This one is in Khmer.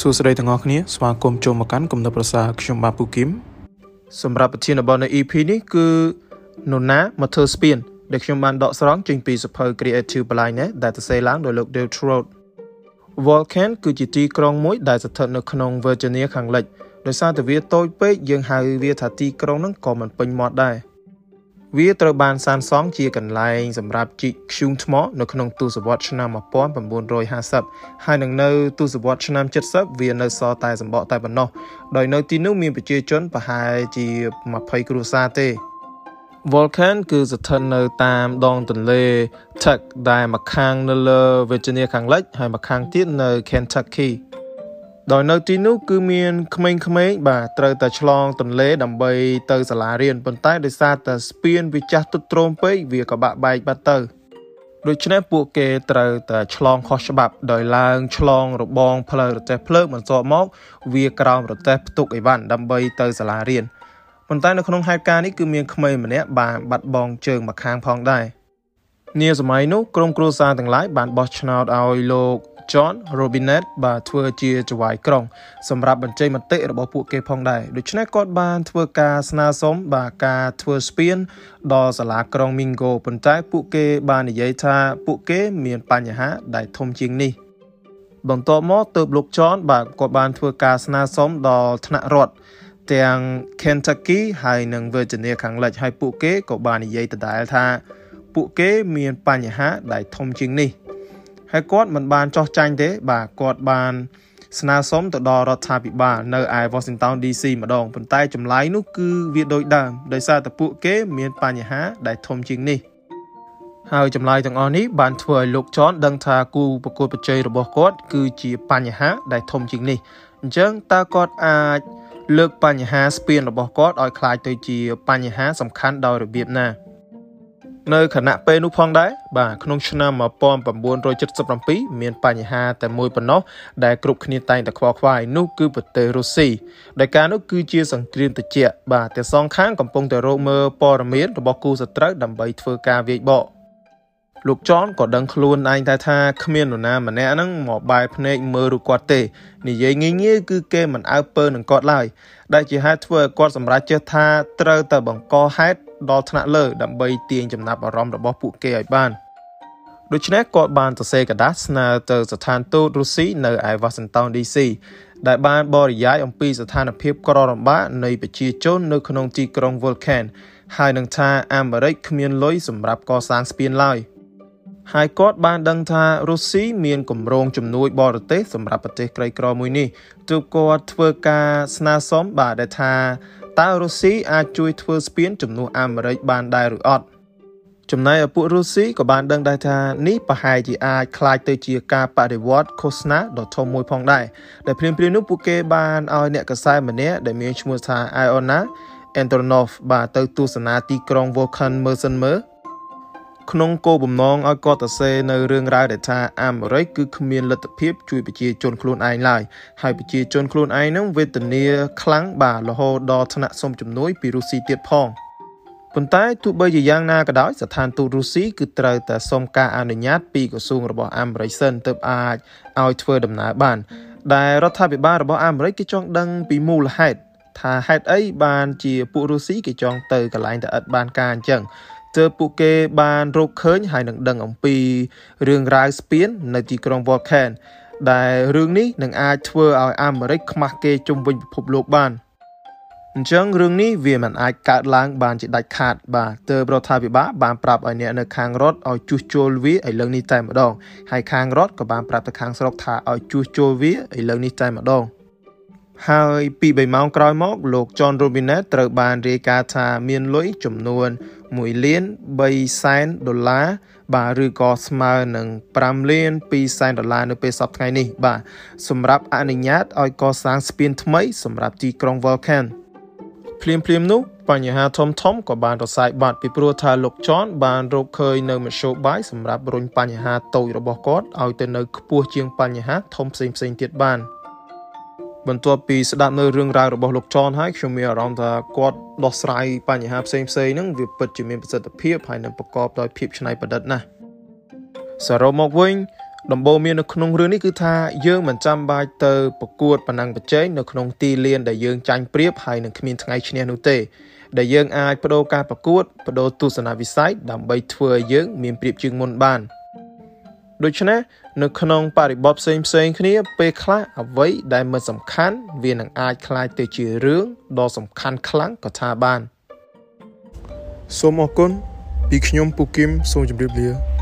សួស្តីទាំងអស់គ្នាស្វាគមន៍ចូលមកកាន់គំនិតប្រសាខ្ញុំបាទពូគឹមសម្រាប់ប្រធានបទនៅ EP នេះគឺនរណាមកធ្វើស្ពានដែលខ្ញុំបានដកស្រង់ចេញពីសភៅ Creative Blind ដែលសរសេរឡើងដោយលោក Dale Trout Volcan គឺជាទីក្រុងមួយដែលស្ថិតនៅក្នុង Virginia ខាងលិចដោយសារតែវាតូចពេកយើងហៅវាថាទីក្រុងហ្នឹងក៏មិនពេញមាត់ដែរ វាត្រូវបានសាងសង់ជាកន្លែងសម្រាប់ជីកធ្យូងថ្មនៅក្នុងទសវត្សរ៍ឆ្នាំ1950ហើយនឹងនៅទសវត្សរ៍ឆ្នាំ70វានៅសល់តែសម្បកតែប៉ុណ្ណោះដោយនៅទីនោះមានប្រជាជនប្រហែលជា20គ្រួសារទេ Volcan គឺស្ថិតនៅតាមដងទន្លេ Tuck ដែលម្ខាងនៅលើ Virginia ខាងលិចហើយម្ខាងទៀតនៅ Kentucky ដោយនៅទីនោះគឺមានក្មេងៗបាទត្រូវតែឆ្លងទន្លេដើម្បីទៅសាលារៀនប៉ុន្តែដោយសារតែស្ពានវាចាស់ទុតទ្រោមពេកវាក៏បាក់បែកបាត់ទៅដូច្នេះពួកគេត្រូវតែឆ្លងខុសច្បាប់ ដោយឡើងឆ្លងរបងផ្លូវរទេះភ្លើងបន្ទាប់មក វាក្រោមរទេះផ្ទុកអីវ៉ាន់ដើម្បីទៅសាលារៀនប៉ុន្តែនៅក្នុងហេតុការណ៍នេះគឺមានក្មេងម្នាក់បានបាត់បង់ជើងម្ខាងផងដែរនាសម័យនោះក្រុមគ្រួសារទាំងឡាយបានបោះឆ្នោតឲ្យលោក John Robinette បាទធ្វើជាចៅហ្វាយក្រុងសម្រាប់បញ្ចេញមតិរបស់ពួកគេផងដែរដូច្នេះគាត់បានធ្វើការស្នើសុំបាទការធ្វើស្ពានដល់សាលាក្រុង Mingo ប៉ុន្តែពួកគេបាននិយាយថាពួកគេមានបញ្ហាដែលធំជាងនេះបន្ទាប់មកទើបលោក John បាទគាត់បានធ្វើការស្នើសុំដល់ថ្នាក់រដ្ឋទាំង Kentucky ហើយនិង Virginia ខាងលិចហើយពួកគេក៏បាននិយាយដដែលថា ពួកគេមានបញ្ហាដែលធំជាងនេះ ហើយគាត់មិនបានចោះចាញ់ទេបាទគាត់បានស្នើសុំទៅដល់រដ្ឋាភិបាលនៅឯ Washington DC ម្ដងប៉ុន្តែចម្លើយនោះគឺវាដូចដើមដោយសារតែពួកគេមានបញ្ហាដែលធំជាងនេះហើយចម្លើយទាំងអស់នេះបានធ្វើឲ្យលោកចនដឹងថាគូប្រកួតប្រជែងរបស់គាត់គឺជាបញ្ហាដែលធំជាងនេះអញ្ចឹងតើគាត់អាចលើកបញ្ហាស្ពានរបស់គាត់ឲ្យคล้ายទៅជាបញ្ហាសំខាន់ដោយរបៀបណា នៅខណៈពេលនោះផងដែរបាទក្នុងឆ្នាំ1977មានបញ្ហាតែមួយប៉ុណ្ណោះដែលគ្រប់គ្នាតែងតែខ្វល់ខ្វាយនោះគឺប្រទេសរុស្ស៊ីដែលការនោះគឺជាសង្គ្រាមត្រជាក់បាទទាំងសងខាងកំពុងតែរកមើលព័ត៌មានរបស់គូសត្រូវដើម្បីធ្វើការវាយបកលោកចនក៏ដឹងខ្លួនឯងតែថាគ្មាននរណាម្នាក់ហ្នឹងមកបែរភ្នែកមើលរូបគាត់ទេនិយាយងាយងាយគឺគេមិនអើពើនឹងគាត់ឡើយដែលជាហេតុធ្វើឲ្យគាត់សម្រេចចិត្តថាត្រូវតែបង្កហេតុ ដល់ថ្នាក់លើដើម្បីទាញចំណាប់អារម្មណ៍របស់ពួកគេឲ្យបានដូច្នេះគាត់បានសរសេរក្រដាសស្នើទៅស្ថានទូតរុស្ស៊ីនៅឯ Washington DC ដែលបានបរិយាយអំពីស្ថានភាពក្ររំបាកនៃប្រជាជននៅក្នុងទីក្រុង Vulcan ហើយនឹងថាអាមេរិកគ្មានលុយសម្រាប់កសាងស្ពានឡើយហើយគាត់បានដឹងថារុស្ស៊ីមានគម្រោងជំនួយបរទេសសម្រាប់ប្រទេសក្រីក្រមួយនេះទើបគាត់ធ្វើការស្នើសុំបាទដែលថា តើរុស្ស៊ីអាចជួយធ្វើស្ពានជំនួសអាមេរិកបានដែរឬអត់ចំណែកឪពួករុស្ស៊ីក៏បានដឹងដែរថានេះប្រហែលជាអាចคล้ายទៅជាការបដិវត្តឃោសនាដ៏ធំមួយផងដែរដែលព្រាមព្រាមនោះពួកគេបានឲ្យអ្នកកសែម្នាក់ដែលមានឈ្មោះថា Iona Antonov បាទទៅទស្សនាទីក្រុង Volcan មើលសិនមើល ក្នុងគោលបំណងឲ្យគាត់សរសេរនៅរឿងរ៉ាវដែលថាអាមេរិកគឺគ្មានលទ្ធភាពជួយប្រជាជនខ្លួនឯងឡើយហើយប្រជាជនខ្លួនឯងនឹងវេទនាខ្លាំងបាទរហូតដល់ថ្នាក់សុំជំនួយពីរុស្ស៊ីទៀតផងប៉ុន្តែទោះបីជាយ៉ាងណាក៏ដោយស្ថានទូតរុស្ស៊ីគឺត្រូវតែសុំការអនុញ្ញាតពីក្រសួងរបស់អាមេរិកសិនទើបអាចឲ្យធ្វើដំណើរបាន ដែលរដ្ឋាភិបាលរបស់អាមេរិកគេចង់ដឹងពីមូលហេតុថាហេតុអីបានជាពួករុស្ស៊ីគេចង់ទៅកន្លែងតែឥតបានការអញ្ចឹង ទើបពួកគេបានរកឃើញហើយនឹងដឹងអំពីរឿងរ៉ាវស្ពាននៅទីក្រុង Volcan ដែលរឿងនេះនឹងអាចធ្វើឲ្យអាមេរិកខ្មាស់គេជុំវិញពិភពលោកបានអញ្ចឹងរឿងនេះវាមិនអាចកើតឡើងបានជាដាច់ខាត បាទទើបរដ្ឋាភិបាលបានប្រាប់ឲ្យអ្នកនៅខាងរដ្ឋឲ្យជួសជុលវាឥឡូវនេះតែម្ដងហើយខាងរដ្ឋក៏បានប្រាប់ទៅខាងស្រុកថាឲ្យជួសជុលវាឥឡូវនេះតែម្ដង ហើយពី3ម៉ោងក្រោយមក លោក John Robinette ត្រូវបានរាយការណ៍ថាមានលុយចំនួន1លាន3សែនដុល្លារបាទឬក៏ស្មើនឹង5លាន2សែនដុល្លារនៅពេលសប្តាហ៍ថ្ងៃនេះ បាទសម្រាប់អនុញ្ញាតឲ្យកសាងស្ពានថ្មី សម្រាប់ទីក្រុង Vulcan ភ្លាមភ្លាមនោះបញ្ហាធំធំក៏បានរសាយបាត់ពីព្រោះថាលោកចនបានរកឃើញនៅមធ្យោបាយសម្រាប់រុញបញ្ហាតូចរបស់គាត់ឲ្យទៅនៅខ្ពស់ជាងបញ្ហាធំផ្សេងផ្សេងទៀតបាន។ បន្ទាប់ពីស្ដាប់នៅរឿងរ៉ាវរបស់លោកចនហើយខ្ញុំមានអារម្មណ៍ថាគាត់ដោះស្រាយបញ្ហាផ្សេងផ្សេងហ្នឹងវាពិតជាមានប្រសិទ្ធភាពហើយនឹងប្រកបដោយភាពច្នៃប្រឌិតណាស់សរុបមកវិញដំបូងមាននៅក្នុងរឿងនេះគឺថាយើងមិនចាំបាច់ទៅប្រកួតប៉ុណ្ណឹងប្រជែងនៅក្នុងទីលានដែលយើងចាញ់ប្រៀបហើយនឹងគ្មានថ្ងៃឈ្នះនោះទេ ដែលយើងអាចបដូរការប្រកួតបដូរទស្សនវិស័យដើម្បីធ្វើឲ្យយើងមានប្រៀបជាងមុនបាន ដូច្នេះនៅក្នុងបរិបទផ្សេងផ្សេងគ្នាពេលខ្លះអ្វីដែលមិនសំខាន់វានឹងអាចคล้ายទៅជារឿងដ៏សំខាន់ខ្លាំងក៏ថាបានសូមអរគុណពីខ្ញុំពូគឹមសូមជម្រាបលា